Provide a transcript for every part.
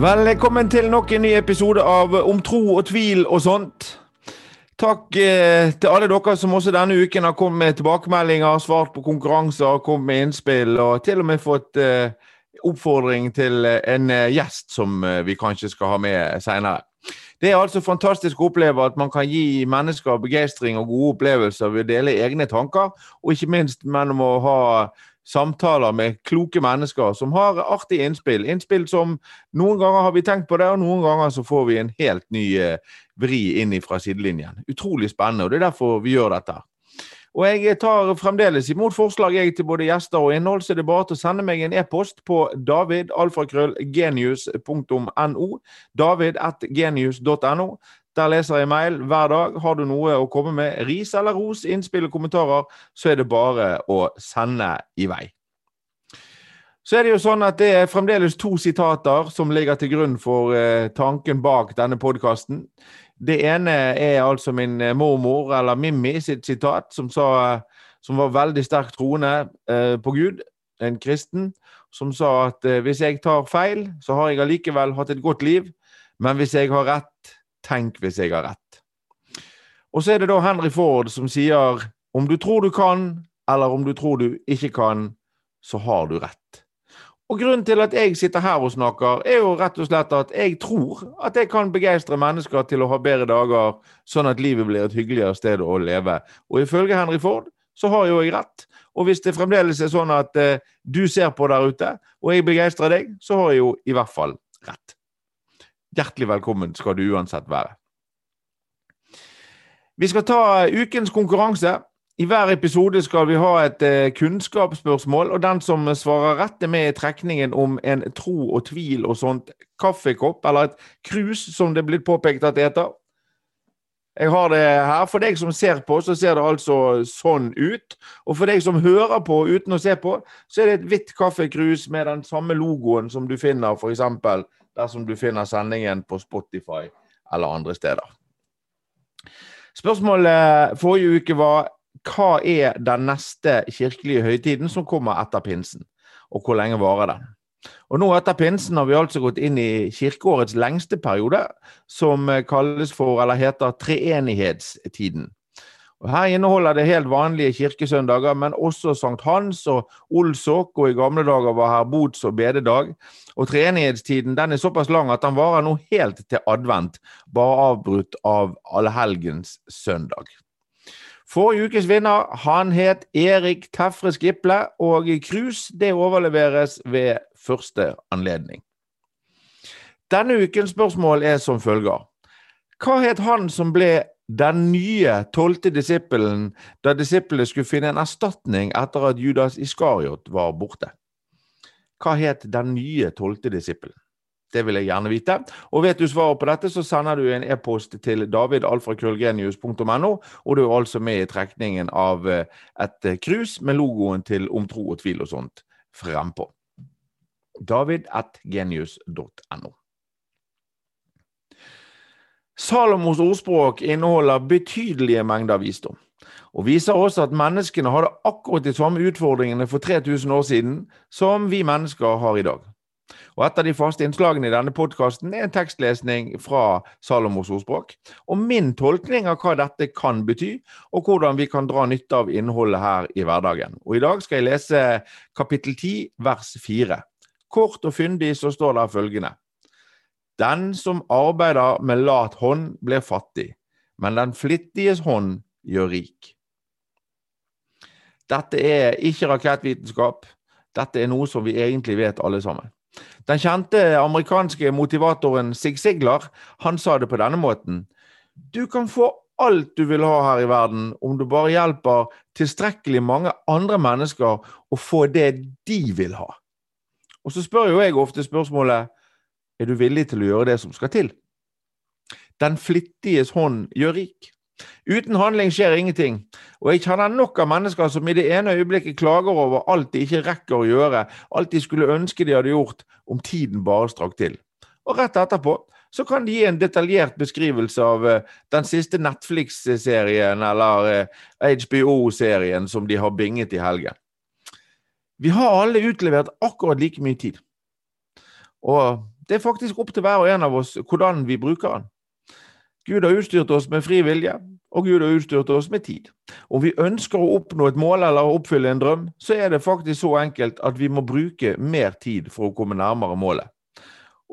Velkommen til nok en ny episode av Om tro og tvil og sånt. Takk eh, til alle dere som også denne uken har kommet med tilbakemeldinger, svart på konkurranser, kommet med innspill og til og med fått eh, oppfordring til en eh, gjest som eh, vi kanskje skal ha med seinere. Det er altså fantastisk å oppleve at man kan gi mennesker begeistring og gode opplevelser ved å dele egne tanker, og ikke minst mellom å ha samtaler med kloke mennesker som har artige innspill. Innspill som noen ganger har vi tenkt på det, og noen ganger så får vi en helt ny eh, vri inn fra sidelinjen. Utrolig spennende, og det er derfor vi gjør dette. Og jeg tar fremdeles imot forslag jeg til både gjester og innhold, så det er bare til å sende meg en e-post på davidalfakrøllgenius.no. david.genius.no. Der leser jeg mail hver dag. Har du noe å komme med, ris eller ros, innspill og kommentarer, så er det bare å sende i vei. Så er det jo sånn at det er fremdeles to sitater som ligger til grunn for eh, tanken bak denne podkasten. Det ene er altså min eh, mormor, eller Mimmi, sitt sitat, som, sa, som var veldig sterkt troende eh, på Gud, en kristen, som sa at eh, hvis jeg tar feil, så har jeg allikevel hatt et godt liv, men hvis jeg har rett, tenk hvis jeg har rett. Og så er det da Henry Ford som sier om du tror du kan, eller om du tror du ikke kan, så har du rett. Og Grunnen til at jeg sitter her og snakker, er jo rett og slett at jeg tror at jeg kan begeistre mennesker til å ha bedre dager, sånn at livet blir et hyggeligere sted å leve. Og ifølge Henry Ford så har jo jeg rett. Og hvis det fremdeles er sånn at eh, du ser på der ute, og jeg begeistrer deg, så har jeg jo i hvert fall rett. Hjertelig velkommen skal du uansett være. Vi skal ta ukens konkurranse. I hver episode skal vi ha et eh, kunnskapsspørsmål, og den som svarer rett, er med i trekningen om en tro og tvil og sånt kaffekopp, eller et krus, som det er blitt påpekt at det heter. Jeg har det her. For deg som ser på, så ser det altså sånn ut. Og for deg som hører på uten å se på, så er det et hvitt kaffekrus med den samme logoen som du finner f.eks. dersom du finner sendingen på Spotify eller andre steder. Spørsmålet forrige uke var hva er den neste kirkelige høytiden som kommer etter pinsen, og hvor lenge varer den? Og Nå etter pinsen har vi altså gått inn i kirkeårets lengste periode, som kalles for, eller heter treenighetstiden. Og Her inneholder det helt vanlige kirkesøndager, men også Sankt Hans og Olsok, og i gamle dager var her bots- og bededag. Og treenighetstiden den er såpass lang at den varer nå helt til advent, bare avbrutt av allehelgens søndag. Forrige ukes vinner han het Erik Tefre Skiple, og krus det overleveres ved første anledning. Denne ukens spørsmål er som følger. Hva het han som ble den nye tolvte disippelen da disiplene skulle finne en erstatning etter at Judas Iskariot var borte? Hva het den nye tolvte disippelen? Det vil jeg gjerne vite. Og vet du svaret på dette, så sender du en e-post til davidalfrakrøllgenius.no, og du er altså med i trekningen av eh, et krus med logoen til Om tro og tvil og sånt frempå. david.genius.no. Salomos ordspråk inneholder betydelige mengder visdom, og viser også at menneskene hadde akkurat de samme utfordringene for 3000 år siden som vi mennesker har i dag. Og Et av de faste innslagene i denne podkasten er en tekstlesning fra Salomos ordspråk, og min tolkning av hva dette kan bety, og hvordan vi kan dra nytte av innholdet her i hverdagen. Og I dag skal jeg lese kapittel 10, vers 4. Kort og fyndig så står det følgende. Den som arbeider med lat hånd, blir fattig, men den flittiges hånd gjør rik. Dette er ikke rakettvitenskap. Dette er noe som vi egentlig vet alle sammen. Den kjente amerikanske motivatoren Sig Siglar han sa det på denne måten. Du kan få alt du vil ha her i verden, om du bare hjelper tilstrekkelig mange andre mennesker å få det de vil ha. Og så spør jo jeg ofte spørsmålet er du villig til å gjøre det som skal til? Den flittiges hånd gjør rik. Uten handling skjer ingenting, og jeg kjenner nok av mennesker som i det ene øyeblikket klager over alt de ikke rekker å gjøre, alt de skulle ønske de hadde gjort, om tiden bare strakk til. Og rett etterpå så kan de gi en detaljert beskrivelse av uh, den siste Netflix-serien eller HBO-serien som de har binget i helgen. Vi har alle utlevert akkurat like mye tid. Og Det er faktisk opp til hver og en av oss hvordan vi bruker den. Gud har utstyrt oss med fri vilje, og Gud har utstyrt oss med tid. Om vi ønsker å oppnå et mål eller oppfylle en drøm, så er det faktisk så enkelt at vi må bruke mer tid for å komme nærmere målet.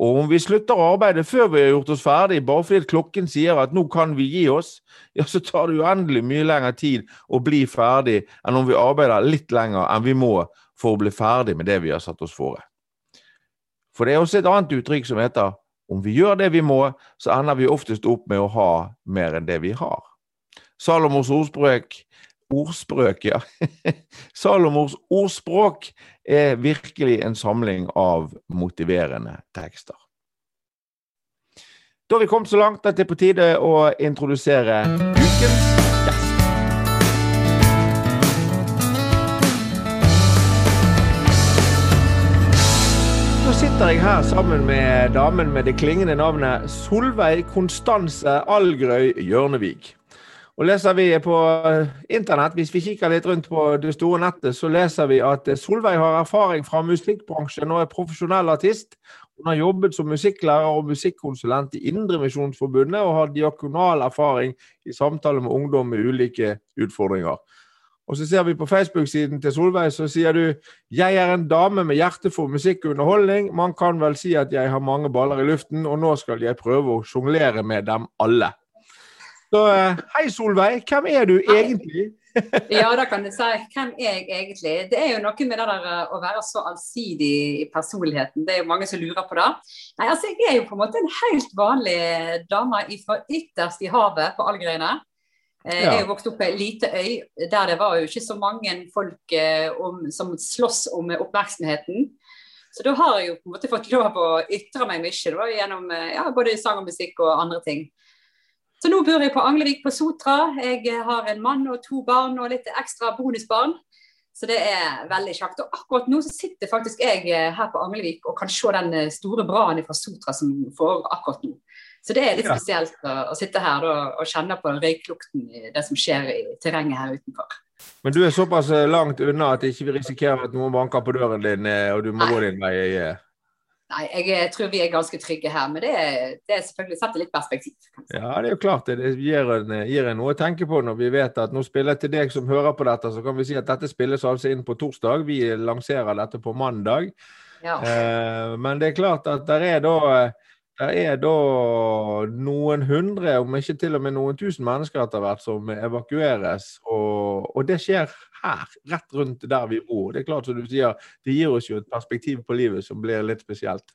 Og om vi slutter å arbeide før vi har gjort oss ferdig, bare fordi klokken sier at nå kan vi gi oss, ja, så tar det uendelig mye lengre tid å bli ferdig enn om vi arbeider litt lenger enn vi må for å bli ferdig med det vi har satt oss fore. For det er også et annet uttrykk som heter om vi gjør det vi må, så ender vi oftest opp med å ha mer enn det vi har. Salomos ordspråk Ordspråk, ja. Salomos ordspråk er virkelig en samling av motiverende tekster. Da har vi kommet så langt at det er på tide å introdusere ukens sitter jeg her sammen med damen med det klingende navnet Solveig Konstanse Algrøy Hjørnevik. Og leser vi på internett, hvis vi kikker litt rundt på det store nettet, så leser vi at Solveig har erfaring fra musikkbransjen og er profesjonell artist. Hun har jobbet som musikklærer og musikkonsulent i Indremisjonsforbundet og har diakonal erfaring i samtale med ungdom med ulike utfordringer. Og så ser vi på Facebook-siden til Solveig, så sier du 'Jeg er en dame med hjerte for musikk og underholdning'. Man kan vel si at jeg har mange baller i luften, og nå skal jeg prøve å sjonglere med dem alle. Så eh, hei, Solveig. Hvem er du egentlig? ja, da kan du si. Hvem er jeg egentlig? Det er jo noe med det der eh, å være så allsidig i personligheten. Det er jo mange som lurer på det. Nei, altså Jeg er jo på en måte en helt vanlig dame fra ytterst i havet på Allgreiene. Eh, jeg vokste opp på ei lite øy der det var jo ikke så mange folk om, som sloss om oppmerksomheten. Så da har jeg jo på en måte fått lov å ytre meg mye da, gjennom ja, både sang og musikk og andre ting. Så nå bor jeg på Anglevik på Sotra. Jeg har en mann og to barn og litt ekstra bonusbarn. Så det er veldig kjekt. Og akkurat nå så sitter faktisk jeg eh, her på Anglevik og kan se den eh, store brannen fra Sotra som får akkurat nå. Så det er litt spesielt å, å sitte her da, og kjenne på røyklukten i det som skjer i terrenget her utenfor. Men du er såpass eh, langt unna at ikke vi risikerer at noen banker på døren din og du må Nei. gå din vei? Nei, jeg tror vi er ganske trygge her, men det, det er selvfølgelig satt i litt perspektiv. Ja, det er jo klart det. Det gir en, gir en, noe å tenke på når vi vet at nå spiller til deg som hører på dette, så kan vi si at dette spilles altså inn på torsdag. Vi lanserer dette på mandag. Ja. Eh, men det er klart at det er da det er da noen hundre, om ikke til og med noen tusen mennesker etter hvert som evakueres. Og, og, det skjer her, rett rundt der vi bor. Det er klart som du sier, det gir oss jo et perspektiv på livet som blir litt spesielt.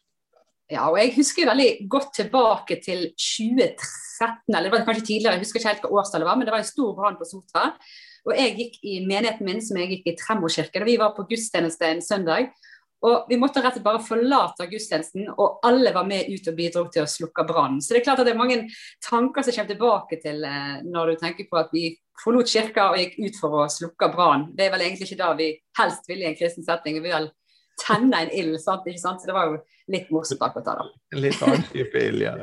Ja, og jeg husker veldig godt tilbake til 2013, eller det var kanskje tidligere, jeg husker ikke helt hva årstallet var, men det var en stor brann på Sotra. Og jeg gikk i menigheten min, som jeg gikk i Tremorkirken, vi var på gudstjeneste en søndag. Og Vi måtte rett og slett bare forlate gudstjenesten, og alle var med ut og bidro til å slukke brannen. Så det er klart at det er mange tanker som kommer tilbake til eh, når du tenker på at vi forlot kirka og gikk ut for å slukke brann. Det er vel egentlig ikke da vi helst ville i en kristen setting. Vi vil tenne en ild, sant? ikke sant? Så det var jo litt morsomt akkurat da. Litt annen type ild, ja.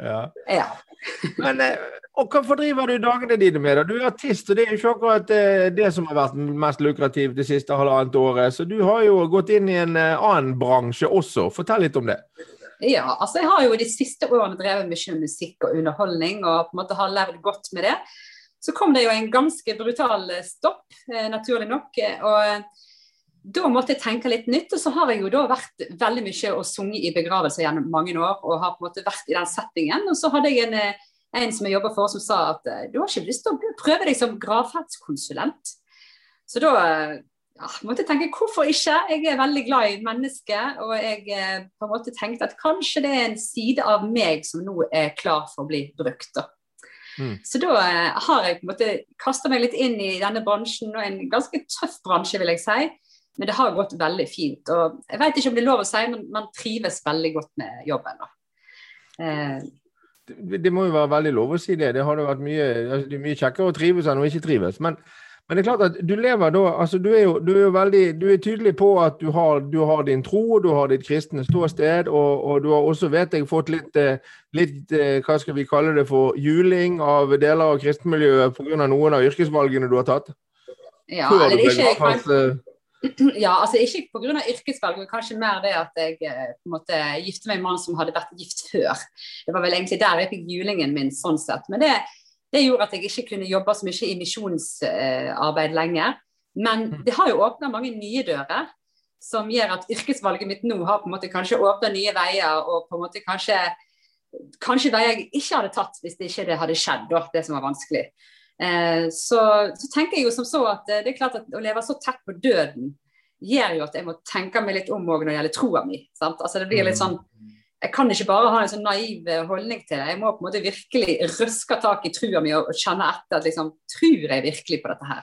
ja. Men eh, og hva fordriver du dagene dine med? da? Du er artist, og det er jo ikke akkurat eh, det som har vært mest lukrativt det siste halvannet året. Så du har jo gått inn i en eh, annen bransje også. Fortell litt om det. Ja, altså jeg har jo de siste årene drevet mye med musikk og underholdning, og på en måte har levd godt med det. Så kom det jo en ganske brutal stopp, naturlig nok. og da måtte jeg tenke litt nytt. Og så har jeg jo da vært veldig mye og sunget i begravelser gjennom mange år, og har på en måte vært i den settingen. Og så hadde jeg en en som jeg jobber for, som sa at eh, du har ikke lyst til å prøve deg som gravferdskonsulent. Så da ja, måtte jeg tenke hvorfor ikke? Jeg er veldig glad i mennesker, og jeg eh, på en måte tenkte at kanskje det er en side av meg som nå er klar for å bli brukt. da. Mm. Så da eh, har jeg på en måte kasta meg litt inn i denne bransjen, og en ganske tøff bransje, vil jeg si. Men det har gått veldig fint. Og jeg vet ikke om det er lov å si, men man trives veldig godt med jobben. da. Eh, det må jo være veldig lov å si det. Det har vært mye, altså, det er mye kjekkere å trives enn å ikke trives. Men, men, det er klart at du lever da altså Du er jo, du er jo veldig, du er tydelig på at du har, du har din tro, du har ditt kristne ståsted, og, og, du har også, vet jeg, fått litt, eh, litt eh, hva skal vi kalle det for, juling av deler av kristenmiljøet pga. noen av yrkesvalgene du har tatt. Ja, eller ikke, kan, Ja, altså ikke pga. yrkesvalg, men kanskje mer det at jeg eh, på en måte gifte meg med en mann som hadde vært gift før. Det var vel egentlig der jeg fikk julingen min, sånn sett. Men det, det gjorde at jeg ikke kunne jobbe så mye i misjonsarbeid lenger. Men mm. det har jo åpna mange nye dører, som gjør at yrkesvalget mitt nå har på en måte kanskje åpna nye veier, og på en måte kanskje, kanskje veier jeg ikke hadde tatt hvis det ikke hadde skjedd, da, det som var vanskelig. Eh, så, så, tenker jeg jo som så at eh, det er klart at å leve så tett på døden gjør jo at jeg må tenke meg litt om når det gjelder troa mi. Altså det blir litt sånn jeg kan ikke bare ha en sånn naiv eh, holdning til det. Jeg må på en måte virkelig røske tak i trua mi og, og kjenne etter at liksom, tror jeg virkelig på dette her.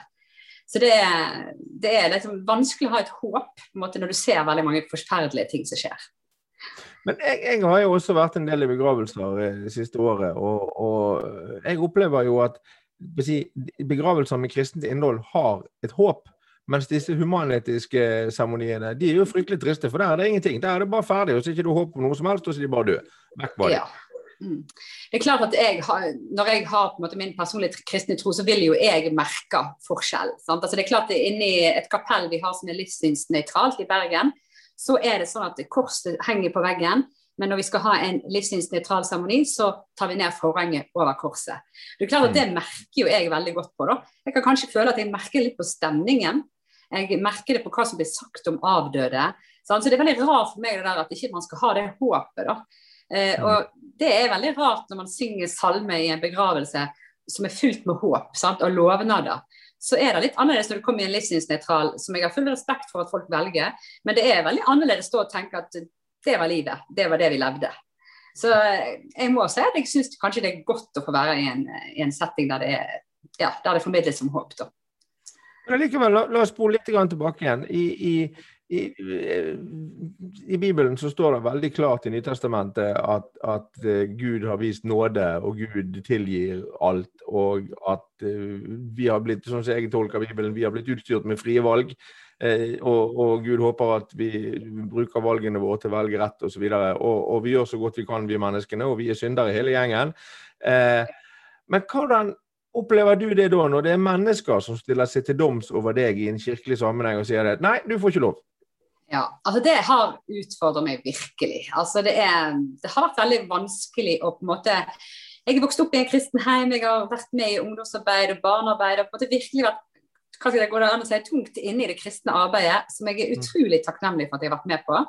Så det er, det er liksom vanskelig å ha et håp på en måte, når du ser veldig mange forferdelige ting som skjer. Men jeg, jeg, har jo også vært en del i begravelser det siste året, og, og jeg opplever jo at begravelser med kristent innhold har et håp. Mens disse humanetiske seremoniene de er jo fryktelig triste, for der er det ingenting. Der er det bare ferdig, og så er det ikke håp om noe som helst, og så er de bare døde. Vekk var de. Ja. Mm. Det er klart at jeg har, Når jeg har på en måte min personlige kristne tro, så vil jo jeg merke forskjell. Altså det er klart at Inni et kapell vi har som er livssynsnøytralt i Bergen, så er det sånn at korset henger på veggen. Men når vi skal ha en livssynsnøytral seremoni, så tar vi ned forhenget over korset. Det er klart at Det mm. merker jo jeg veldig godt på. da. Jeg kan kanskje føle at jeg merker litt på stemningen. Jeg merker det på hva som blir sagt om avdøde. Så det er veldig rart for meg det der at ikke man skal ha det håpet. da. Eh, mm. og Det er veldig rart når man synger salme i en begravelse som er fullt med håp sant? og lovnader. Så er det litt annerledes når du kommer i en livssynsnøytral, som jeg har full respekt for at folk velger. Men det er veldig annerledes da å tenke at det var livet. Det var det vi levde. Så eh, jeg må si at jeg syns kanskje det er godt å få være i en, i en setting der det, er, ja, der det formidles som håp. da. Men likevel, la, la oss spole litt tilbake igjen. I, i, i, I, Bibelen så står det veldig klart i Nytestamentet at, at uh, Gud har vist nåde, og Gud tilgir alt. Og at uh, vi har blitt, sånn som jeg tolker Bibelen, vi har blitt utstyrt med frie valg. Eh, og, og, Gud håper at vi bruker valgene våre til å velge rett osv. Og, så og, og vi gjør så godt vi kan, vi menneskene, og vi er syndere hele gjengen. Eh, men hvordan opplever du det da, når det er mennesker som stiller seg til doms over deg i en kirkelig sammenheng og sier det? Nei, du får ikke lov. Ja, altså Det har utfordret meg virkelig. Altså det, er, det har vært veldig vanskelig å på en måte Jeg er vokst opp i en kristen heim, jeg har vært med i ungdomsarbeid og barnearbeid. og på en måte virkelig vært hva skal det gå an å si, tungt inne i det kristne arbeidet, som jeg er mm. utrolig takknemlig for at jeg har vært med på.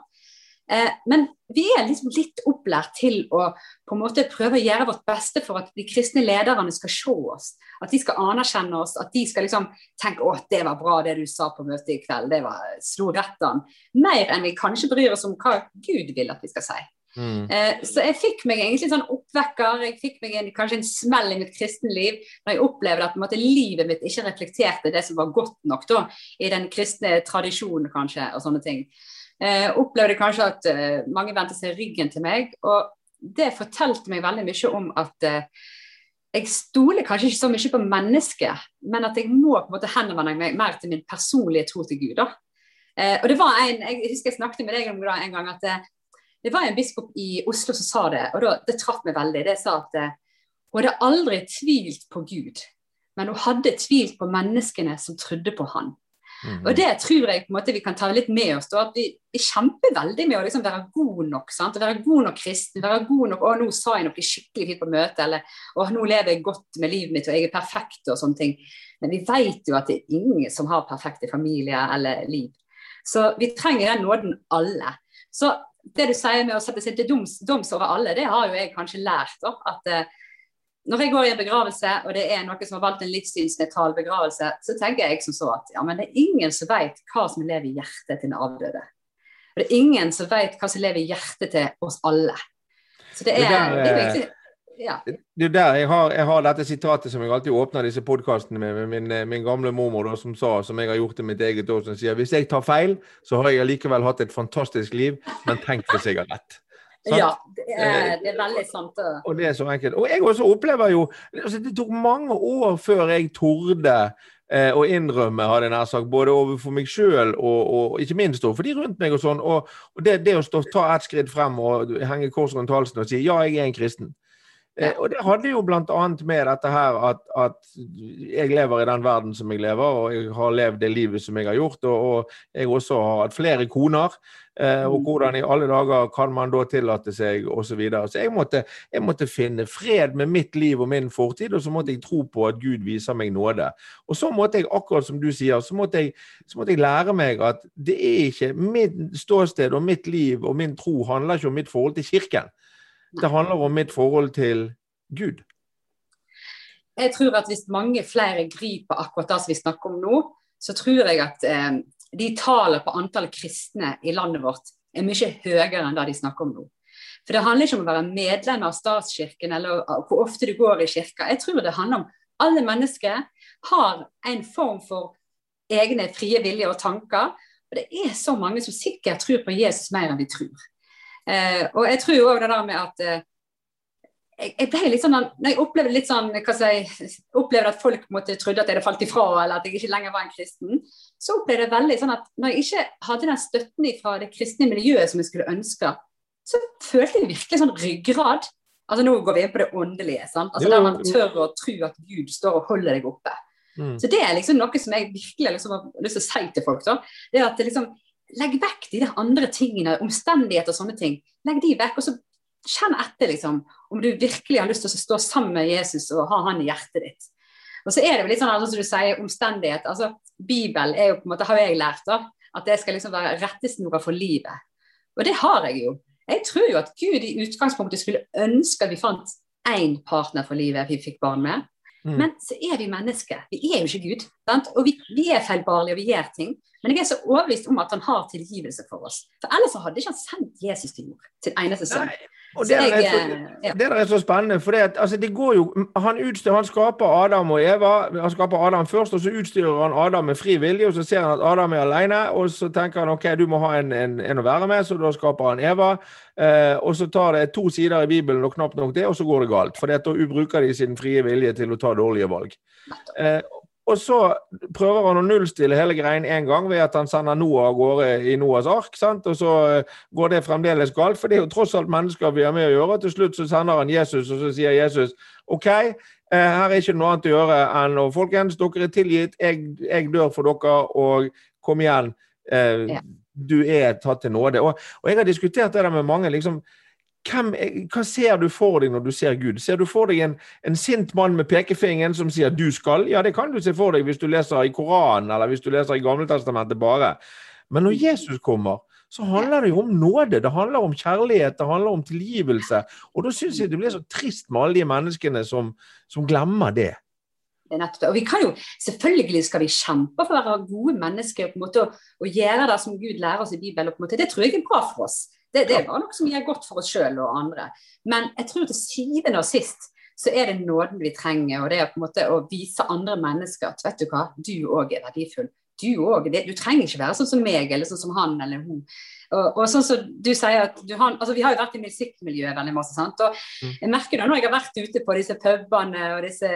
Eh, men vi er liksom litt opplært til å på en måte prøve å gjøre vårt beste for at de kristne lederne skal se oss. At de skal anerkjenne oss. At de skal liksom tenke 'Å, det var bra det du sa på møtet i kveld'. Det var slo rett an. Mer enn vi kanskje bryr oss om hva Gud vil at vi skal si. Mm. Eh, så jeg fikk meg egentlig sånn oppvekker, jeg fikk meg en, kanskje en smell i mitt kristenliv når jeg opplevde at måte, livet mitt ikke reflekterte det som var godt nok da, i den kristne tradisjonen kanskje, og sånne ting. Eh, opplevde kanskje at eh, mange vendte seg ryggen til meg, og det fortalte meg veldig mye om at eh, jeg stoler kanskje ikke så mye på mennesket, men at jeg må på en måte henvende meg mer til min personlige tro til Gud. da. Eh, og det var en, Jeg husker jeg snakket med deg om det en gang at eh, det var en biskop i Oslo som sa det, og da, det traff meg veldig. Det sa at eh, hun hadde aldri tvilt på Gud, men hun hadde tvilt på menneskene som trodde på han. Mm. Og det tror jeg på en måte vi kan ta litt med oss. Da, at vi, vi kjemper veldig med å liksom være god nok. Sant? Å være god nok kristen. være god nok, 'Å, nå sa jeg noe skikkelig fint på møtet', eller 'Å, nå lever jeg godt med livet mitt, og jeg er perfekt', og sånne ting. Men vi vet jo at det er ingen som har perfekte familier eller liv. Så vi trenger den nåden alle. Så det du sier med å sette seg til doms, doms, over alle, det har jo jeg kanskje lært. Da, at uh, når jeg går i en begravelse, og det er noen som har valgt en livssynsnøytral begravelse, så tenker jeg som så at ja, men det er ingen som vet hva som lever i hjertet til den avdøde. Og det er ingen som vet hva som lever i hjertet til oss alle. Så det er, det, der, det er egentlig ja. Det er der jeg har, jeg har, dette sitatet som jeg alltid åpner disse podkastene med, med min, min, gamle mormor, da, som sa, som jeg har gjort i mitt eget år, som sier hvis jeg tar feil, så har jeg likevel hatt et fantastisk liv, men tenk hvis jeg har rett. Sant? Ja, det er, det er, veldig sant. Og det er så enkelt. Og jeg også opplever jo altså Det tok mange år før jeg torde eh, å innrømme, hadde jeg nær sagt, både overfor meg sjøl og, og, ikke minst for de rundt meg. Og sånn, og, og det, det, å stå, ta et skritt frem og henge kors rundt halsen og si ja, jeg er en kristen. Eh, og det hadde jo bl.a. med dette her at, at, jeg lever i den verden som jeg lever, og jeg har levd det livet som jeg har gjort, og, og jeg også har hatt flere koner. Eh, og mm. hvordan i alle dager kan man da tillate seg, osv. Så, videre. så jeg måtte, jeg måtte finne fred med mitt liv og min fortid, og så måtte jeg tro på at Gud viser meg nåde. Og så måtte jeg, akkurat som du sier, så måtte jeg, så måtte jeg lære meg at det er ikke mitt ståsted og mitt liv og min tro handler ikke om mitt forhold til Kirken. Det handler om mitt forhold til Gud. Jeg tror at hvis mange flere griper akkurat det som vi snakker om nå, så tror jeg at eh, de tallene på antall kristne i landet vårt er mye høyere enn det de snakker om nå. For Det handler ikke om å være medlem av statskirken eller hvor ofte du går i kirka. Jeg tror det handler om alle mennesker har en form for egne frie viljer og tanker. Og det er så mange som sikkert tror på Jesus mer enn de tror. Eh, og jeg tror òg det der med at eh, jeg, ble litt sånn, når jeg opplevde litt sånn, hva jeg opplevde at folk måtte trodde at jeg hadde falt ifra, eller at jeg ikke lenger var en kristen, så opplevde jeg veldig sånn at når jeg ikke hadde den støtten fra det kristne miljøet som jeg skulle ønske, så følte jeg virkelig sånn ryggrad. Altså Nå går vi inn på det åndelige. sant? Altså Der man tør å tro at Gud står og holder deg oppe. Mm. Så Det er liksom noe som jeg virkelig liksom har lyst til å si til folk. da, det er at det liksom, Legg vekk de der andre tingene, omstendigheter og sånne ting. Legg de vekk, og så kjenn etter liksom, om du virkelig har lyst til å stå sammen med Jesus og ha han i hjertet ditt. Og så er det jo litt sånn altså, som du sier, omstendighet. altså Bibelen er jo på en måte, har jeg lært da, at det skal liksom være rettesnora for livet. Og det har jeg jo. Jeg tror jo at Gud i utgangspunktet skulle ønske at vi fant én partner for livet vi fikk barn med. Mm. Men så er vi mennesker. Vi er jo ikke Gud. Sant? Og vi, vi er feilbarlige og vi gjør ting. Men jeg er så overbevist om at han har tilgivelse for oss. For ellers hadde ikke han sendt Jesus til jord, sin eneste sønn. Og det, jeg, er så, ja. det er så spennende, for det, altså, det går jo han, utstyr, han skaper Adam og Eva. Han skaper Adam først, og så utstyrer han Adam med fri vilje. og Så ser han at Adam er alene, og så tenker han ok, du må ha en, en, en å være med, så da skaper han Eva. Eh, og så tar det to sider i Bibelen, og knapt nok det, og så går det galt. For da bruker de sin frie vilje til å ta dårlige valg. Eh, og så prøver han å nullstille hele greien én gang ved at han sender Noah av gårde i Noahs ark. Sant? Og så eh, går det fremdeles galt, for det er jo tross alt mennesker vi har med å gjøre. Til slutt så sender han Jesus, og så sier Jesus OK, eh, her er ikke noe annet å gjøre enn å Folkens, dere er tilgitt, jeg, jeg dør for dere, og kom igjen. Eh, du er tatt til nåde. Og, og, jeg har diskutert det der med mange. liksom, hvem, hva ser du for deg når du ser Gud? Ser du for deg en, en, sint mann med pekefingeren som sier 'du skal'? Ja, det kan du se for deg hvis du leser i Koranen eller hvis du leser i Gamletestamentet bare. Men når Jesus kommer, så handler det jo om nåde. Det handler om kjærlighet, det handler om tilgivelse. Og da syns jeg det blir så trist med alle de menneskene som, som glemmer det. Og vi kan jo, Selvfølgelig skal vi kjempe for å være gode mennesker og på en måte å gjøre det som Gud lærer oss i Bibelen. på en måte, Det tror jeg er bra for oss. Det, det var noe som gjør godt for oss sjøl og andre. Men jeg tror til syvende og sist så er det nåden vi trenger, og det er på en måte å vise andre mennesker at vet du hva, du òg er verdifull. Du òg. Du trenger ikke være sånn som meg eller sånn som han eller hun. Og, og sånn som du sier at du har, altså Vi har jo vært i musikkmiljøet veldig masse. sant? Og mm. jeg merker det når jeg har vært ute på disse pubene og disse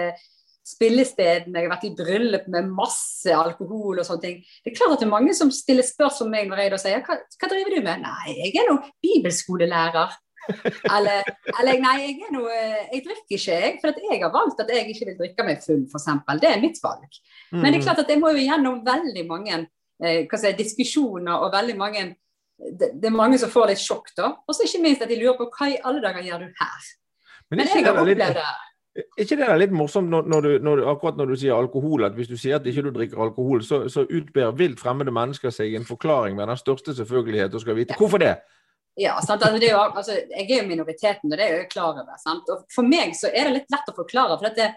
spillestedene, jeg har vært i bryllup med masse alkohol og sånne ting. Det er klart at det er mange som stiller spørsmål om meg når jeg da sier hva, hva driver du med? Nei, jeg er nå bibelskolelærer. eller, eller, nei, jeg er noe Jeg drikker ikke, jeg. For jeg har valgt at jeg ikke vil drikke meg full, f.eks. Det er mitt valg. Men det er klart at jeg må jo gjennom veldig mange eh, si, diskusjoner og veldig mange det, det, er mange som får litt sjokk, da. Og så ikke minst at de lurer på hva i alle dager gjør du her? Men, Men jeg har opplevd det. Er ikke det litt morsomt når, når, du, når du, akkurat når du sier alkohol, at hvis du sier at ikke du drikker alkohol, så, så utber vilt fremmede mennesker seg en forklaring med den største selvfølgelighet og skal vite hvorfor det? Ja? Altså, er jo, altså, jeg er jo minoriteten, og det er jeg klar over. Sant? Og For meg så er det litt lett å forklare. for det,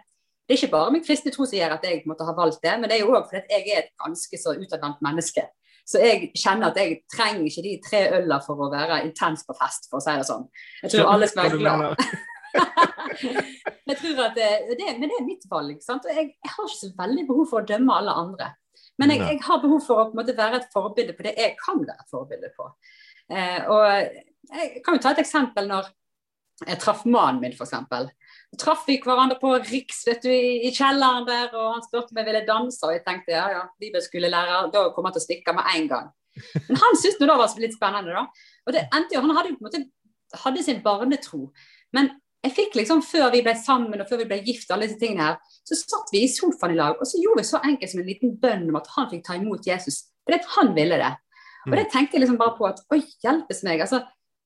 det er ikke bare min kristne tro som gjør at jeg måtte ha valgt det, men det er jo òg fordi jeg er et ganske så utadvendt menneske. Så jeg kjenner at jeg trenger ikke de tre øla for å være intens på fest, for å si det sånn. Jeg tror alle skal være glad. jeg tror at det, det, men det er mitt valg. Sant? Og jeg, jeg, har ikke så veldig behov for å dømme alle andre. Men jeg, jeg har behov for å måte, være et forbilde på det jeg kan være et forbilde på. Eh, og Jeg kan jo ta et eksempel når jeg traff mannen min, f.eks. Traff vi hverandre på Riks vet du, i, i, kjelleren der, og han spurte om jeg ville danse. Og jeg tenkte ja, ja, bibelskolelærer, da kommer han til å stikke med en gang. Men han syntes det var litt spennende, da. Og det endte jo, Han hadde jo på en måte hadde sin barnetro. Men jeg fikk liksom, Før vi ble sammen og før vi ble gift, alle disse tingene her, så satt vi i sofaen i lag og så gjorde vi så enkelt som en liten bønn om at han fikk ta imot Jesus. Fordi at han ville det. Og det tenkte jeg liksom bare på at oi, hjelpes meg. altså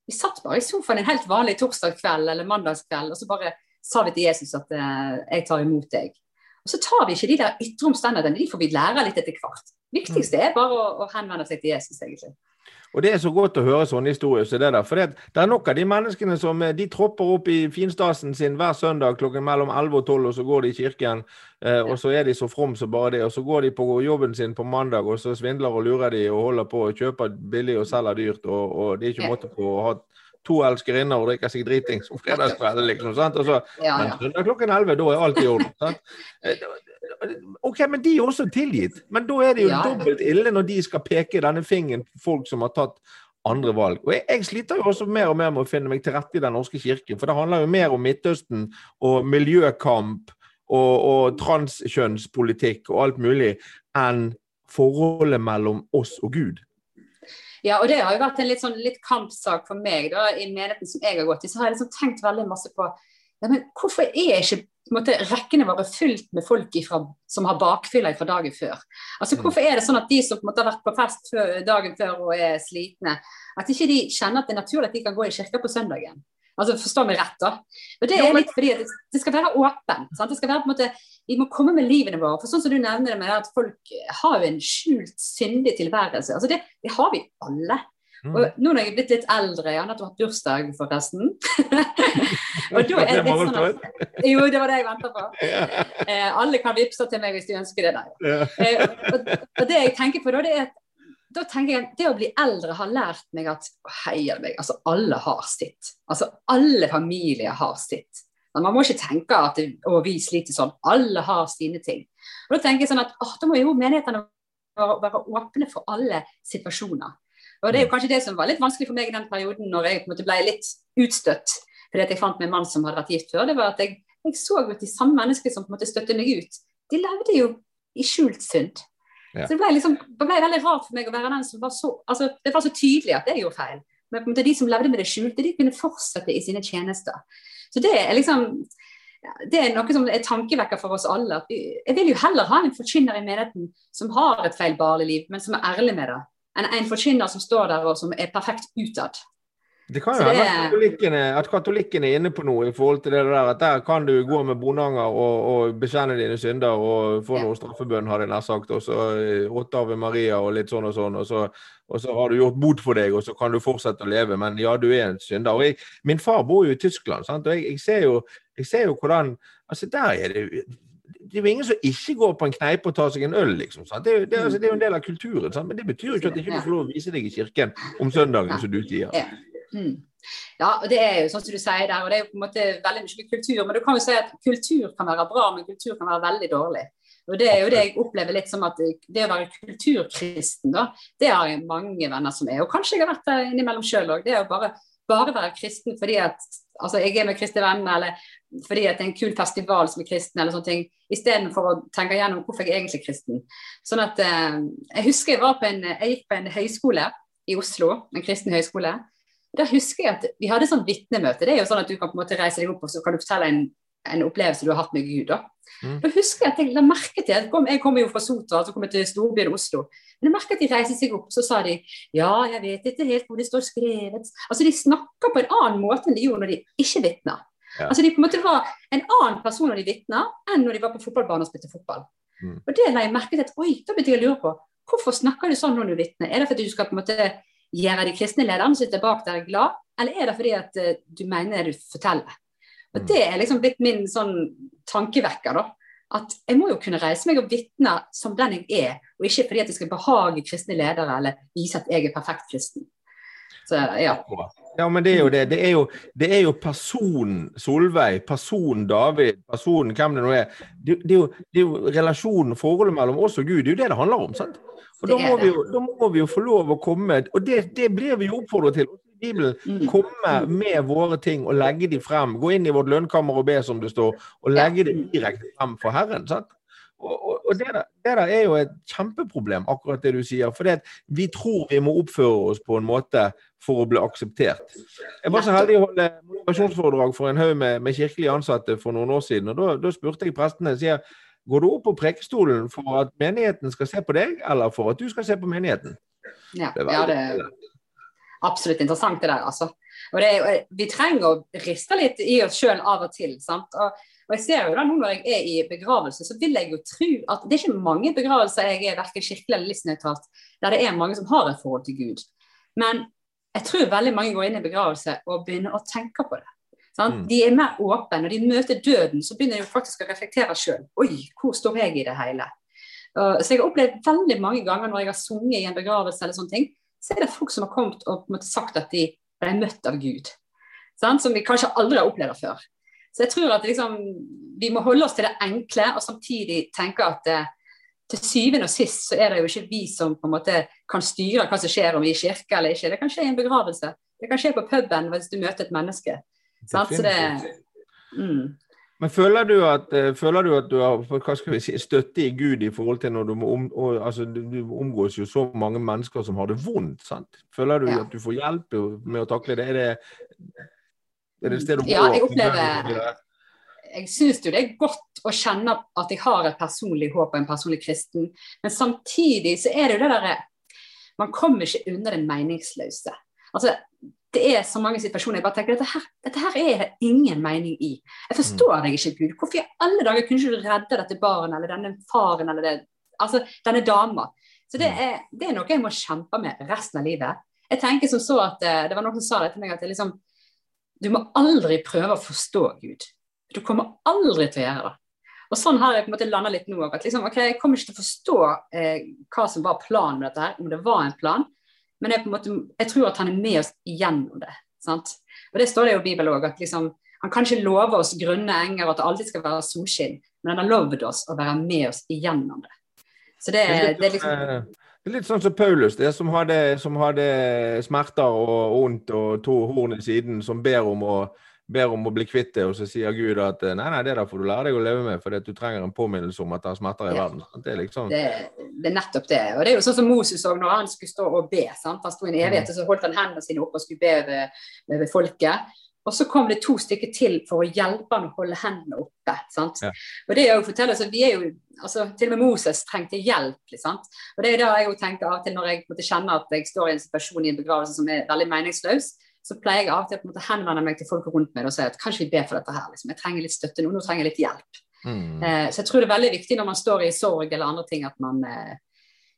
Vi satt bare i sofaen en helt vanlig torsdagskveld eller mandagskveld, og så bare sa vi til Jesus at eh, jeg tar imot deg. Og så tar vi ikke de der ytre omstendighetene, de får vi lære litt etter hvert. Viktigste er bare å, å henvende seg til Jesus, egentlig. Og Det er så godt å høre sånne historier som det der. For det, det, er nok av de menneskene som eh, de tropper opp i finstasen sin hver søndag klokken mellom 11 og 12, og så går de i kirken. Eh, og så er de så from som bare det. Og så går de på jobben sin på mandag, og så svindler og lurer de og holder på å kjøpe billig og selger dyrt. Og, og det er ikke måte på å ha to elskerinner og drikker seg dritings om fredagskvelden, liksom. sant? Og så, ja, ja. Men klokken 11, da er alt i orden. sant? Eh, OK, men de er også tilgitt. Men da er det jo ja. dobbelt ille når de skal peke denne fingeren på folk som har tatt andre valg. Og jeg, jeg, sliter jo også mer og mer med å finne meg til rette i Den norske kirken, for det handler jo mer om Midtøsten og miljøkamp og, og transkjønnspolitikk og alt mulig enn forholdet mellom oss og Gud. Ja, og det har jo vært en litt, sånn, litt kampsak for meg da, i menigheten som jeg har gått i. Så har jeg liksom tenkt veldig masse på ja, men hvorfor er ikke måte, rekkene våre fylt med folk ifra, som har bakfylla fra dagen før. Altså mm. Hvorfor er det sånn at de som måte, har vært på fest før, dagen før og er slitne, at ikke de kjenner at det er naturlig at de kan gå i kirka på søndagen? Altså Forstå meg rett, da. Men Det er litt fordi at det skal være åpent. Sant? Det skal være på en måte, Vi må komme med livene våre. For sånn som du nevner det med at folk har jo en skjult, syndig tilværelse. Altså det, det har vi alle. Mm. Og nå når jeg er blitt litt eldre, jeg har nettopp hatt bursdag, forresten. og da er det litt sånn at Jo, det var det jeg venta på. Eh, alle kan vippse til meg hvis de ønsker det. Der. Eh, og, og, det jeg tenker på da, det er at da tenker jeg at Det å bli eldre har lært meg at heier meg, altså alle har sitt. Altså alle familier har sitt. Men man må ikke tenke at å, vi sliter sånn. Alle har sine ting. Og Da tenker jeg sånn at å, da må jo menighetene være åpne for alle situasjoner. Og Det er jo kanskje det som var litt vanskelig for meg i den perioden når jeg på en måte ble litt utstøtt fordi at jeg fant meg en mann som hadde vært gift før. det var at Jeg, jeg så at de samme menneskene som på en måte støtte meg ut, de levde jo i skjult synd. Ja. Så det ble, liksom, det ble veldig rart for meg å være den som var så altså Det var så tydelig at jeg gjorde feil. Men på en måte de som levde med det skjulte, de kunne fortsette i sine tjenester. Så det er liksom det er noe som er tankevekker for oss alle. Jeg vil jo heller ha en forkynner i menigheten som har et feilbarlig liv, men som er ærlig med det enn en forkynner som står der og som er perfekt utad. Det kan jo hende at, at katolikkene er inne på noe i forhold til det der. At der kan du gå med bonanger og, og bekjenne dine synder og få ja. noe straffebønn, har jeg nær sagt. Og så eh, åtte Ave Maria og litt sånn og sånn. Og så, og så, har du gjort bot for deg, og så kan du fortsette å leve. Men ja, du er en synder. Og jeg, min far bor jo i Tyskland, sant? og jeg, jeg, ser jo, jeg ser jo hvordan Altså, der er det det er jo ingen som ikke går på en kneipe og tar seg en øl, liksom. Det er, det, altså, det, er, jo en del av kulturen. Sant? Men det betyr jo ikke at ikke du får lov å vise deg i kirken om søndagen, som du sier. Mm. ja, og det er jo sånn som du sier der, og det er jo på en måte veldig mye kultur. Men du kan jo si at kultur kan være bra, men kultur kan være veldig dårlig. Og Det er jo det jeg opplever litt som at det å være kulturkristen, da, det har jeg mange venner som er. Og kanskje jeg har vært der innimellom sjøl òg. Det å bare, bare være kristen fordi at altså jeg er med kristne venner, eller fordi at det er en kul festival som er kristen, eller sånne ting, istedenfor å tenke gjennom hvorfor jeg er egentlig kristen. Sånn at eh, Jeg husker jeg var på en, jeg gikk på en høyskole i Oslo, en kristen høyskole. Der husker jeg at vi hadde sånn vitnemøte. Det er jo sånn at du kan på en måte reise deg opp og så kan du fortelle en, en opplevelse du har hatt med Gud. da. Mm. Da husker Jeg at jeg la merke til Jeg, kom, jeg kommer jo fra Sotra, så kom jeg til storbyen Oslo. Men jeg merket at de reiste seg opp, så sa de ja, jeg vet ikke helt hvor det står skrevet. Altså De snakker på en annen måte enn de gjorde når de ikke vitna. Ja. Altså De på en måte var en annen person når de vitna, enn når de var på fotballbanen og spilte fotball. Mm. Og Det la jeg merke til at oi, da begynte jeg å lure på hvorfor snakker du sånn når du vitner? Er det fordi du skal på en måte gjøre de kristne lederne som sitter bak der glad, eller er det fordi at uh, du mener du forteller? Og Det er liksom blitt min sånn tankevekker. da, At jeg må jo kunne reise meg og vitne som den jeg er, og ikke fordi at jeg skal behage kristne ledere eller vise at jeg er perfekt kristen. Så, ja. Ja, men det er jo det. Det er jo, det er jo personen Solveig, personen David, personen hvem det nå er. Det, det, er jo, det er jo relasjonen, forholdet mellom oss og Gud, det er jo det det handler om. sant? Og da må, jo, da må, vi jo, få lov å komme Og det, det blir vi jo oppfordret til. Bibelen. Mm. Komme med våre ting og legge de frem. Gå inn i vårt lønnkammer og be, som det står, og legge det direkte frem for Herren. sant? Og, og det, der, det, der, er jo et kjempeproblem, akkurat det du sier. For vi tror vi må oppføre oss på en måte for å bli akseptert. Jeg var så heldig å holde motivasjonsforedrag for en haug med, med, kirkelige ansatte for noen år siden. og Da, spurte jeg prestene sier, går du opp på prekestolen for at menigheten skal se på deg, eller for at du skal se på menigheten? Ja, det, ja, det er absolutt interessant det der, altså. Og det, vi trenger å riste litt i oss sjøl av og til. sant? Og og jeg ser jo da nå når jeg er i begravelse, så vil jeg jo tro at det er ikke mange begravelser jeg er verken kirkelig eller livsnøytralt, der det er mange som har et forhold til Gud. Men jeg tror veldig mange går inn i begravelse og begynner å tenke på det. Mm. De er mer åpne. Når de møter døden, så begynner de faktisk å reflektere sjøl. Oi, hvor står jeg i det hele? Uh, så jeg har opplevd veldig mange ganger når jeg har sunget i en begravelse, eller sånne ting, så er det folk som har kommet og sagt at de ble møtt av Gud. Sant? Som vi kanskje aldri har opplevd før. Så jeg tror at liksom, vi må holde oss til det enkle, og samtidig tenke at eh, til syvende og sist så er det jo ikke vi som på en måte kan styre hva som skjer om vi er i kirke eller ikke. Det kan skje i en begravelse. Det kan skje på puben hvis du møter et menneske. Det, mm. Men føler du, at, eh, føler du at du har si, støtte i Gud i forhold til når du må om, og, altså, du omgås jo så mange mennesker som har det vondt? sant? Føler du ja. at du får hjelp med å takle det? Er det er det sted å Ja, jeg opplever Jeg syns jo det er godt å kjenne at jeg har et personlig håp og en personlig kristen, men samtidig så er det jo det derre Man kommer ikke unna det meningsløse. Altså, det er så mange situasjoner jeg bare tenker dette her, dette her er det ingen mening i. Jeg forstår mm. deg ikke, Gud. Hvorfor i alle dager kunne ikke du redde dette barnet eller denne faren eller det, altså, denne dama? Så det mm. er, det er, noe jeg må kjempe med resten av livet. Jeg tenker som så at eh, Det var noen som sa det til meg at det liksom, du må aldri prøve å forstå Gud. Du kommer aldri til å gjøre det. Og Sånn har jeg på en måte landa litt nå. at liksom, okay, Jeg kommer ikke til å forstå eh, hva som var planen med dette, her, om det var en plan. Men jeg, måte, jeg tror at han er med oss igjennom det. sant? Og Det står det jo i Bibelen òg. At liksom, han kan ikke love oss grønne enger og at det alltid skal være solskinn, men han har lovd oss å være med oss igjennom det. Så det, det er liksom eh, det er litt sånn som Paulus, det som hadde, som hadde smerter og vondt og to horn i siden, som ber om å, ber om å bli kvitt det, og så sier Gud at nei, nei, det der får du lære deg å leve med, for du trenger en påminnelse om at det er smerter i ja. verden. Det er, liksom... det, det er nettopp det. Og det er jo sånn som Moses òg, når han skulle stå og be. Sant? Han sto i en evighet, mm. og så holdt han hendene sine opp og skulle be ved, ved folket. Og så kom det to stykker til for å hjelpe han å holde hendene oppe. Ja. Og det er jo fortelle, så vi er jo, altså, Til og med Moses trengte hjelp. Liksom. Og det er da jeg jo tenker av og til når jeg måtte kjenne at jeg står i en situasjon i en begravelse som er veldig meningsløs, så pleier jeg av og til å henvende meg til folk rundt meg og si at kanskje vi ber for dette her. Liksom. Jeg trenger litt støtte nå, nå trenger jeg litt hjelp. Mm. Eh, så jeg tror det er veldig viktig når man står i sorg eller andre ting, at man eh,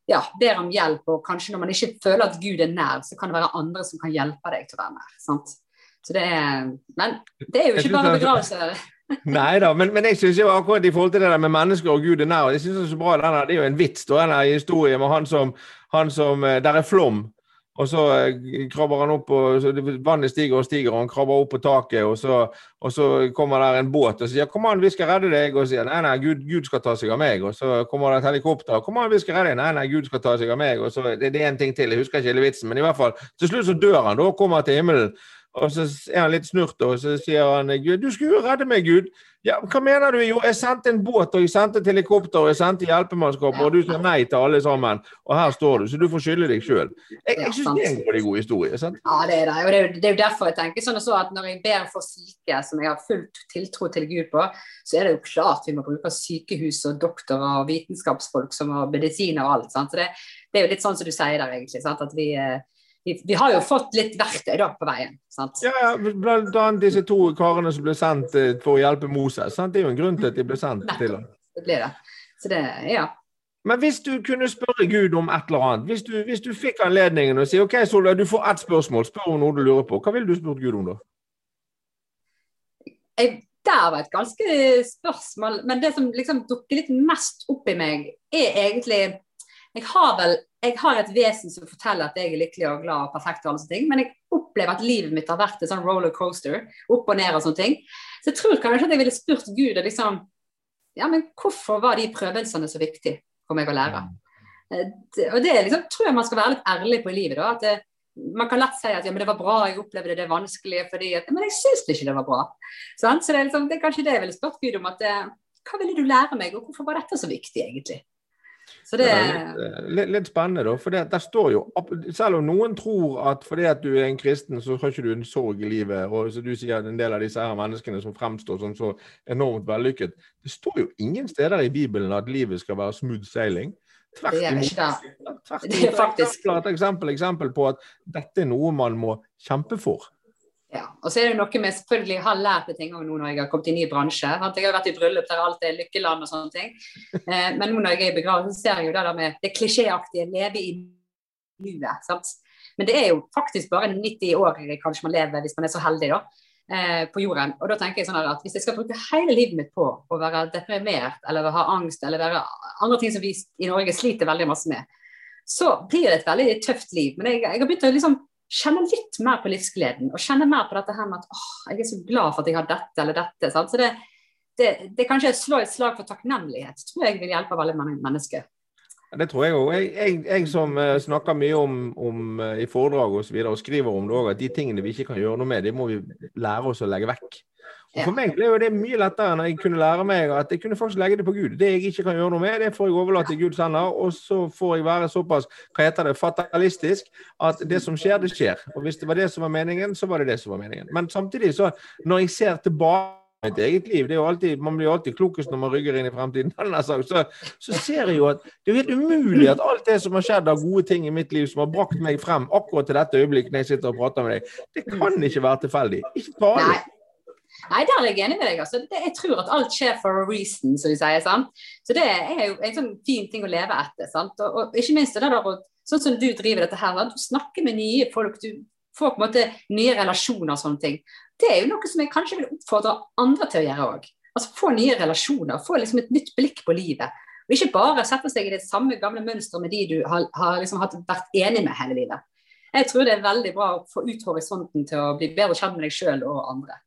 ja, ber om hjelp. Og kanskje når man ikke føler at Gud er nær, så kan det være andre som kan hjelpe deg til å være nær. sant? Så det er, men det er jo ikke bare begravelse. Nei da, men, men, jeg syns akkurat i forhold til det der med mennesker og Gud er nær, jeg synes det er så bra, denne, det er jo en vits da, denne historien med han som, han som eh, Der er flom. Og så eh, krabber han opp, og vannet stiger og stiger, og han krabber opp på taket. Og så, og så kommer der en båt og sier 'Kom an, vi skal redde deg.' Og sier 'Nei, nei, Gud, Gud, skal ta seg av meg.' Og så kommer det et helikopter. 'Kom an, vi skal redde deg.' 'Nei, nei, Gud skal ta seg av meg.' Og så Det, det er en ting til, jeg husker ikke hele vitsen, men i hvert fall til slutt så dør han da og kommer til himmelen. Og så er han litt snurt, og så sier han Gud, du skulle jo redde meg, Gud. Ja, Hva mener du? Jo, jeg sendte en båt, og jeg sendte et helikopter, og jeg sendte hjelpemannskap, og du sa nei til alle sammen. Og her står du, så du får skylde deg sjøl. Jeg, jeg syns det er en veldig god historie. sant? Ja, det er det. Og det er, det er jo derfor jeg tenker sånn så at når jeg ber for syke, som jeg har fullt tiltro til Gud på, så er det jo klart vi må bruke sykehus og doktorer og vitenskapsfolk som har medisiner og alt. sant? Så det, det er jo litt sånn som du sier der, egentlig. sant? At vi eh, vi, vi, har jo fått litt verktøy da på veien. sant? Ja, blant annet disse to karene som ble sendt eh, for å hjelpe Moses. Sant? Det er jo en grunn til at de ble sendt Nettopp. til ham. Det blir det. Så det, ja. Men hvis du kunne spørre Gud om et eller annet, hvis du, hvis du fikk anledningen og si OK, Solveig, du får ett spørsmål, spør om noe du lurer på, hva ville du spurt Gud om da? Jeg, der var et ganske spørsmål, men det som liksom dukker litt mest opp i meg, er egentlig Jeg har vel jeg har et vesen som forteller at jeg er lykkelig og glad og perfekt, og alle sånne ting, men jeg opplever at livet mitt har vært en sånn rollercoaster. Opp og ned og sånne ting. Så jeg tror kanskje at jeg ville spurt Gud og liksom Ja, men hvorfor var de prøvelsene så viktige for meg å lære? Eh, og det liksom, tror jeg man skal være litt ærlig på i livet. da, at det, man kan lett si at ja, men det var bra, jeg opplevde det vanskelig fordi at, Men jeg syns ikke det var bra. Så det er, liksom, det er, kanskje det jeg ville spurt Gud om. at hva ville du lære meg, og hvorfor var dette så viktig, egentlig? Så det er litt, litt, litt spennende, da. For det, der står jo Selv om noen tror at fordi at du er en kristen, så har ikke du en sorg i livet, og så du sier en del av disse her menneskene som fremstår som så enormt vellykket Det står jo ingen steder i Bibelen at livet skal være smooth sailing. Tvert imot. Det er faktisk et eksempel, eksempel på at dette er noe man må kjempe for. Ja, og så er det noe med selvfølgelig har lært det ting nå når jeg har kommet inn i bransje. Jeg har vært i bryllup der alt er lykkeland og sånne ting. Eh, men nå når jeg er i begravelse, ser jeg jo det der med det klisjéaktige leve i nuet. sant? Men det er jo faktisk bare 90 år kanskje man lever hvis man er så heldig, da. Eh, på jorden. Og da tenker jeg sånn at Hvis jeg skal bruke hele livet mitt på å være deprimert eller ha angst eller være andre ting som vi i Norge sliter veldig masse med, så blir det et veldig tøft liv. Men jeg, jeg har begynt å liksom kjenne litt mer på livsgleden. Og kjenne mer på dette her med at åh, jeg er så glad for at jeg har dette eller dette. Sant? Så det, det, det kanskje slå et slag for takknemlighet tror jeg vil hjelpe veldig mange mennesker. Det tror jeg òg. Jeg, jeg, jeg, som uh, snakker mye om, om uh, i foredrag og, så videre, og skriver om det òg, at de tingene vi ikke kan gjøre noe med, det må vi lære oss å legge vekk. Og For meg ble jo det mye lettere når jeg kunne lære meg at jeg kunne faktisk legge det på Gud. Det jeg ikke kan gjøre noe med, det får jeg overlate til Guds hender. Og så får jeg være såpass hva heter det, fatalistisk at det som skjer, det skjer. Og hvis det var det som var meningen, så var det det som var meningen. Men samtidig, så når jeg ser tilbake mitt eget liv, det er jo alltid, Man blir jo alltid klokest når man rygger inn i fremtiden. Så, så ser jeg jo at det er helt umulig at alt det som har skjedd av gode ting i mitt liv, som har brakt meg frem akkurat til dette øyeblikket når jeg sitter og prater med deg, det kan ikke være tilfeldig. Ikke farlig. Nei, der er jeg enig med deg. Altså. Det, jeg tror at alt skjer for a reason, som de sier. Sant? Så det er jo en sånn fin ting å leve etter. Sant? Og, og ikke minst det der, sånn som du driver dette her, du snakker med nye folk, du får på en måte nye relasjoner og sånne ting. Det er jo noe som jeg kanskje vil oppfordre andre til å gjøre òg. Altså Få nye relasjoner, få liksom et nytt blikk på livet. Og ikke bare sette seg i det samme gamle mønsteret med de du har, har liksom vært enig med hele livet. Jeg tror det er veldig bra å få ut horisonten til å bli bedre kjent med deg sjøl og andre.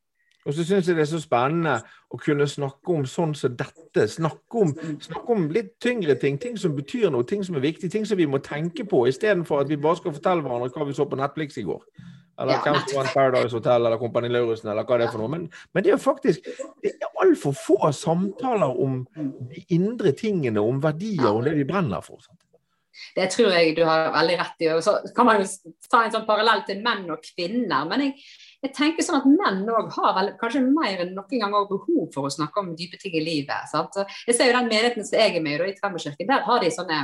Og så syns jeg det er så spennende å kunne snakke om sånn som dette. Snakke om, snakke om, litt tyngre ting, ting som betyr noe, ting som er viktige, ting som vi må tenke på, istedenfor at vi bare skal fortelle hverandre hva vi så på Netflix i går. Eller hvem som vant Paradise Hotel eller Kompani Lauritzen eller hva det er for noe. Men, men det er jo faktisk det er altfor få samtaler om de indre tingene, om verdier, om det vi brenner for. Sant? Det tror jeg du har veldig rett i. Og så kan man jo ta en sånn parallell til menn og kvinner. Men jeg, jeg tenker sånn at menn òg har vel, kanskje mer enn noen gang behov for å snakke om dype ting i livet. Sant? Jeg ser jo den menigheten som jeg er med i, i Tremmerkirken, der har de sånne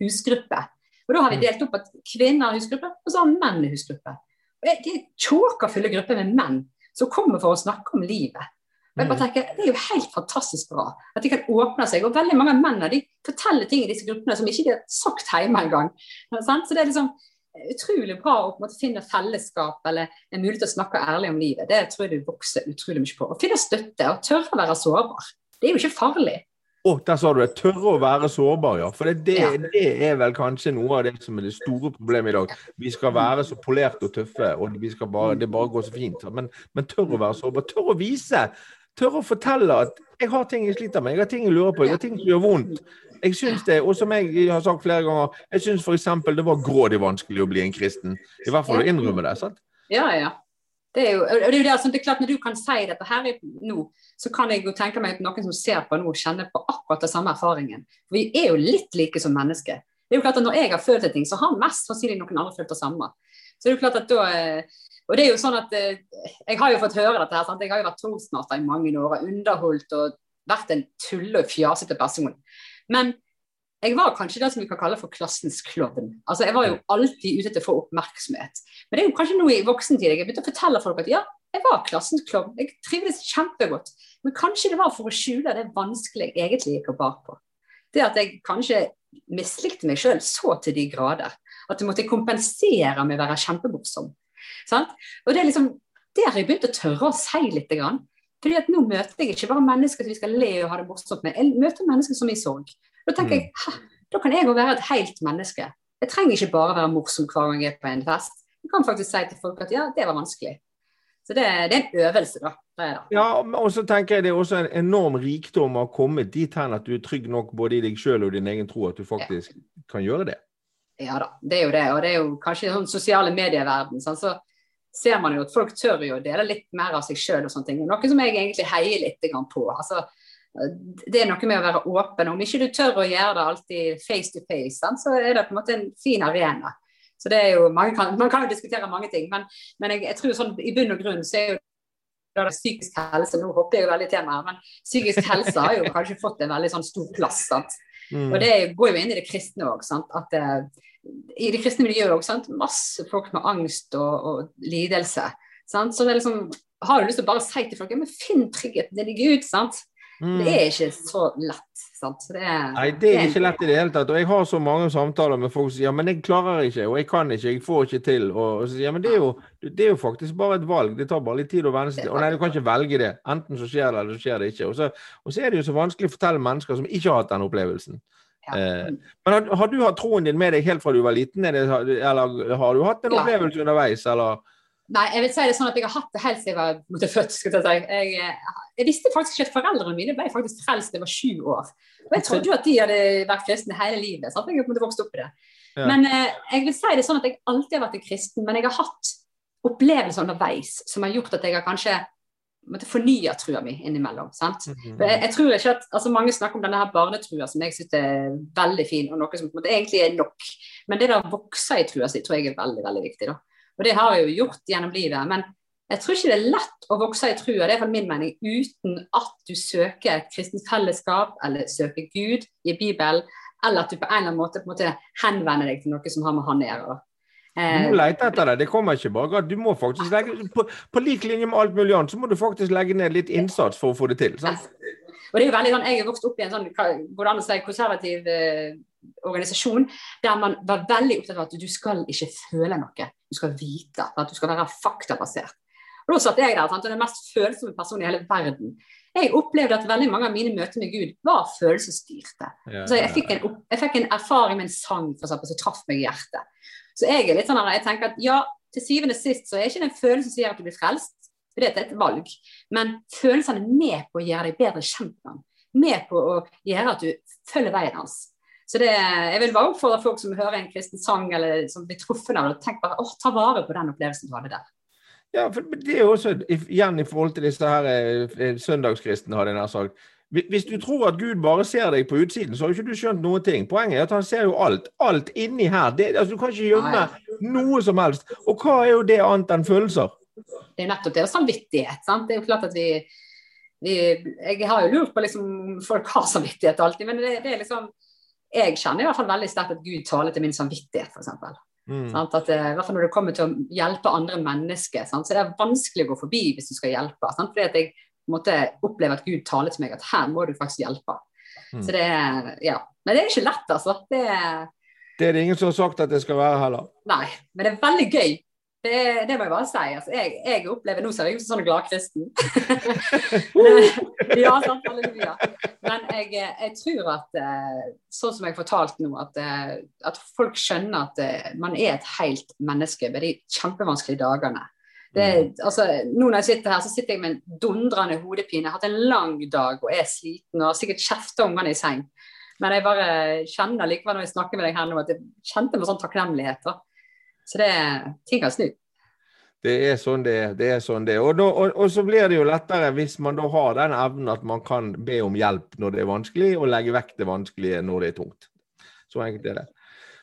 husgrupper. Og Da har vi mm. delt opp at kvinner har husgruppe, og så har menn husgruppe. Og Det er tjåka grupper med menn som kommer for å snakke om livet. Og jeg bare mm. tenker, Det er jo helt fantastisk bra at de kan åpne seg. Og veldig mange mennene de forteller ting i disse gruppene som ikke de har sagt hjemme engang. Så det er liksom, utrolig bra å på en måte finne fellesskap eller en mulighet til å snakke ærlig om livet. Det tror jeg du vokser utrolig mye på. Å finne støtte og tørre å være sårbar. Det er jo ikke farlig. Å, der sa du det. Tørre å være sårbar, ja. For det, det, ja. det, er vel kanskje noe av det som er det store problemet i dag. Vi skal være så polerte og tøffe, og bare, det bare går så fint. Men, men tørre å være sårbar. Tørre å vise. Tørre å fortelle at jeg har ting jeg sliter med, jeg har ting jeg lurer på, jeg har ting som gjør vondt. Jeg syns det, og som jeg har sagt flere ganger, jeg syns f.eks. det var grådig vanskelig å bli en kristen. I hvert fall å innrømme det. sant? Ja, ja. Det er jo det, er jo det, altså, det er klart Når du kan si dette her nå, så kan jeg jo tenke meg at noen som ser på nå, kjenner på akkurat den samme erfaringen. For Vi er jo litt like som mennesker. Det er jo klart at Når jeg har følt en ting, så har mest sannsynlig noen andre følt det samme. Så det er jo klart at da eh, og det er jo sånn at eh, Jeg har jo fått høre dette her. Sant? Jeg har jo vært toastmaster i mange år og underholdt og vært en tulle- og fjasete person. Men jeg var kanskje det som vi kan kalle for klassens klovn. Altså, jeg var jo alltid ute etter å få oppmerksomhet. Men det er jo kanskje nå i voksentid jeg har begynt å fortelle folk at ja, jeg var klassens klovn. Jeg trivdes kjempegodt. Men kanskje det var for å skjule det vanskelige jeg egentlig gikk og bar på. Det at jeg kanskje mislikte meg sjøl så til de grader. At jeg måtte kompensere med å være kjempemorsom. Sant? Og det er liksom det har jeg begynt å tørre å si litt. Grann. Fordi at Nå møter jeg ikke bare mennesker som vi skal le og ha det morsomt med, jeg møter mennesker som er i sorg. Da tenker jeg, mm. da kan jeg òg være et helt menneske. Jeg trenger ikke bare være morsom hver gang jeg er på en fest. Jeg kan faktisk si til folk at ja, det var vanskelig. Så det, det er en øvelse, da. Det det. Ja, og så tenker jeg det er også en enorm rikdom å ha kommet dit hen at du er trygg nok både i deg sjøl og din egen tro at du faktisk ja. kan gjøre det. Ja da, det er jo det. Og det er jo kanskje sånn sosiale medieverden. Sånn, så ser man jo at folk tør jo å dele litt mer av seg sjøl og sånne ting. Noe som jeg egentlig heier litt på. Altså, det er noe med å være åpen. Om ikke du tør å gjøre det alltid face to face, sånn, så er det på en måte en fin arena. Så det er jo, Man kan, man kan jo diskutere mange ting, men, men jeg, jeg, tror sånn, i bunn og grunn så er jo det psykisk helse Nå hopper jeg jo veldig i temaet, men psykisk helse har jo kanskje fått en veldig sånn stor plass. sant? Mm. Og det går jo inn i det kristne òg. At uh, I det kristne miljøet òg masse folk med angst og, og lidelse. Sant? Så det er liksom, har du lyst til å bare si til folk ja, men finn tryggheten din i Gud. sant? Mm. Det er ikke så lett. sant? Det er, Nei, det er ikke lett i det hele tatt. Og jeg har så mange samtaler med folk som sier ja, men jeg klarer ikke, og jeg kan ikke, jeg får ikke til. Og, og så sier ja, men det er, jo, det er, jo, faktisk bare et valg. Det tar bare litt tid å venne seg til. Og nei, du kan ikke velge det. Enten så skjer det, eller så skjer det ikke. Og så, og så er det jo så vanskelig å fortelle mennesker som ikke har hatt den opplevelsen. Ja. Eh, men har, har, du hatt troen din med deg helt fra du var liten, det, eller har du hatt en opplevelse ja. underveis, eller? Nei, jeg vil si det sånn at jeg har hatt det helt siden jeg var født. skal Jeg. Jeg, eh, jeg, visste faktisk ikke at foreldrene mine ble faktisk frelst da jeg var sju år. Og jeg trodde jo at de hadde vært kristne hele livet. sant? Jeg måtte vokse opp i det. Ja. Men eh, jeg vil si det sånn at jeg alltid har vært en kristen, men jeg har hatt opplevelser underveis som har gjort at jeg har kanskje måtte fornye trua mi innimellom. sant? Mm -hmm. jeg, jeg, tror ikke at, altså Mange snakker om denne her barnetrua som jeg syns er veldig fin, og noe som på en måte egentlig er nok. Men det å vokse i trua si tror jeg er veldig veldig viktig. da. Og det har jeg jo gjort gjennom livet. Men jeg tror ikke det er lett å vokse i trua, det er for min mening, uten at du søker et kristent fellesskap, eller søker Gud i Bibelen, eller at du på en eller annen måte, måte henvender deg til noe som har med han å gjøre. Eh, du må lete etter det. Det kommer ikke bare Du må faktisk legge på, på lik linje med alt mulig annet, så må du faktisk legge ned litt innsats for å få det til. Sant? Og det er jo veldig sånn, Jeg er vokst opp i en sånn går det an å si, konservativ eh, organisasjon der man var veldig opptatt av at du skal ikke føle noe, du skal vite. At du skal være faktabasert. Og Da satt jeg der, sant? og den mest følsomme personen i hele verden. Jeg opplevde at veldig mange av mine møter med Gud var følelsesstyrte. Ja, så jeg fikk, en, jeg fikk, en, erfaring med en sang for eksempel, som traff meg i hjertet. Så jeg er litt sånn jeg tenker at ja, til syvende og sist så er ikke det en følelse som sier at du blir frelst, for det er et valg. Men følelsene er med på å gjøre deg bedre kjent med ham. Med på å gjøre at du følger veien hans. Så det, jeg vil bare oppfordre folk som hører en kristen sang eller som blir truffet av det, tenk bare å, ta vare på den opplevelsen du hadde der. Ja, for Det er jo også igjen i forhold til disse her eh, søndagskristne, hadde jeg nær sagt. Hvis du tror at Gud bare ser deg på utsiden, så har jo ikke du skjønt noen ting. Poenget er at han ser jo alt. Alt inni her. Det, altså, du kan ikke gjemme noe som helst. Og hva er jo det annet enn følelser? Det er jo nettopp det. Og samvittighet. sant? Det er jo klart at vi, vi Jeg har jo lurt på liksom om folk har samvittighet alltid, men det, det er liksom jeg kjenner i hvert fall veldig sterkt at Gud taler til min samvittighet, f.eks. Mm. At, eh, I hvert fall når det kommer til å hjelpe andre mennesker, sant? så det er vanskelig å gå forbi hvis du skal hjelpe. Sant? Fordi at jeg måtte oppleve at Gud taler til meg at her må du faktisk hjelpe. Mm. Så det er, ja. Men det er ikke lett, altså. Det, det er det ingen som har sagt at det skal være heller. Nei, men det er veldig gøy det, det, må jeg bare si. Altså, jeg, jeg, opplever Nå ser jeg ut som sånn gladkristen. ja, sant, halleluja. Men jeg, jeg, tror at eh, sånn som jeg fortalte nå, at, eh, at folk skjønner at eh, man er et helt menneske ved de kjempevanskelige dagene. Det, mm. altså, nå når jeg sitter her, så sitter jeg med en dundrende hodepine. Jeg har hatt en lang dag og er sliten og har sikkert kjefta ungene i seng. Men jeg bare kjenner likevel når jeg snakker med deg her nå, at jeg kjente på sånn takknemlighet. Da. Så det, ting kan snu. Det er sånn det er. det er sånn det. Og, da, og, og, så blir det jo lettere hvis man da har den evnen at man kan be om hjelp når det er vanskelig, og legge vekk det vanskelige når det er tungt. Så enkelt er det.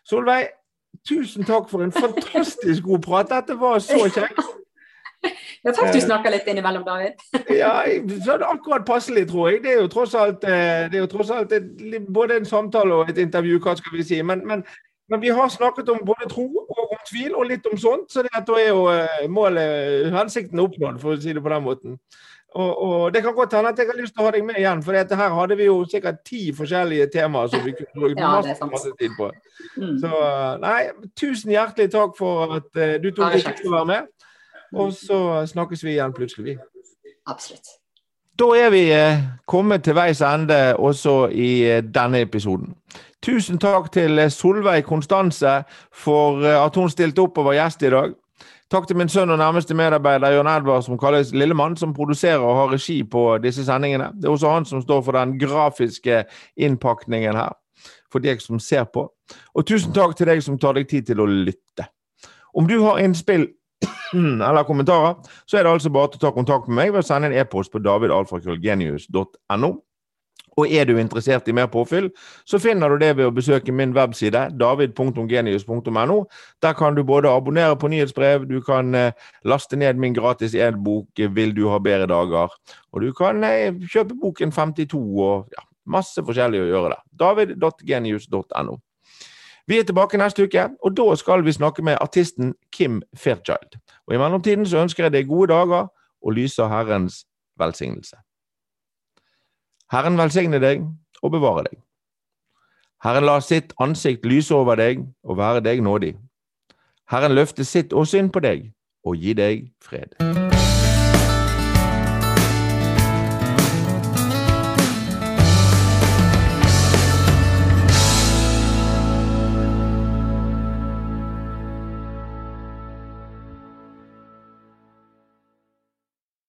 Solveig, tusen takk for en fantastisk god prat. Dette var så kjekt. Jeg fikk du snakka litt innimellom, David. ja, sånn akkurat passelig, tror jeg. Det er jo tross alt, eh, det er jo tross alt et, både en samtale og et intervju, hva skal vi si. Men, men men vi har snakket om både tro og om tvil, og litt om sånt. Så det er jo eh, målet, hensikten oppnådd, for å si det på den måten. Og, og, Det kan godt hende at jeg har lyst til å ha deg med igjen, for dette her hadde vi jo sikkert ti forskjellige temaer som vi kunne brukt ja, masse, masse, tid på. Mm. Så nei, tusen hjertelig takk for at du tok deg tid til å være med. Og så snakkes vi igjen plutselig, vi. Absolutt. Da er vi uh, kommet til veis ende også i uh, denne episoden. Tusen takk til Solveig Konstanse for eh, at hun stilte opp og var gjest i dag. Takk til min sønn og nærmeste medarbeider Jørn Edvard, som kalles Lillemann, som produserer og har regi på disse sendingene. Det er også han som står for den grafiske innpakningen her, for deg som ser på. Og tusen takk til deg som tar deg tid til å lytte. Om du har innspill eller kommentarer, så er det altså bare til å ta kontakt med meg ved å sende en e-post på davidalfakølgenius.no. Og er du interessert i mer påfyll, så finner du det ved å besøke min webside david.genius.no. Der kan du både abonnere på nyhetsbrev, du kan eh, laste ned min gratis e-bok 'Vil du ha bedre dager', og du kan eh, kjøpe boken 52 og ja, masse forskjellig å gjøre der. david.genius.no. Vi er tilbake neste uke, og da skal vi snakke med artisten Kim Fairchild. Og I mellomtiden så ønsker jeg deg gode dager og lyser Herrens velsignelse. Herren velsigne deg og bevare deg. Herren la sitt ansikt lyse over deg og være deg nådig. Herren løfte sitt åsyn på deg og gi deg fred.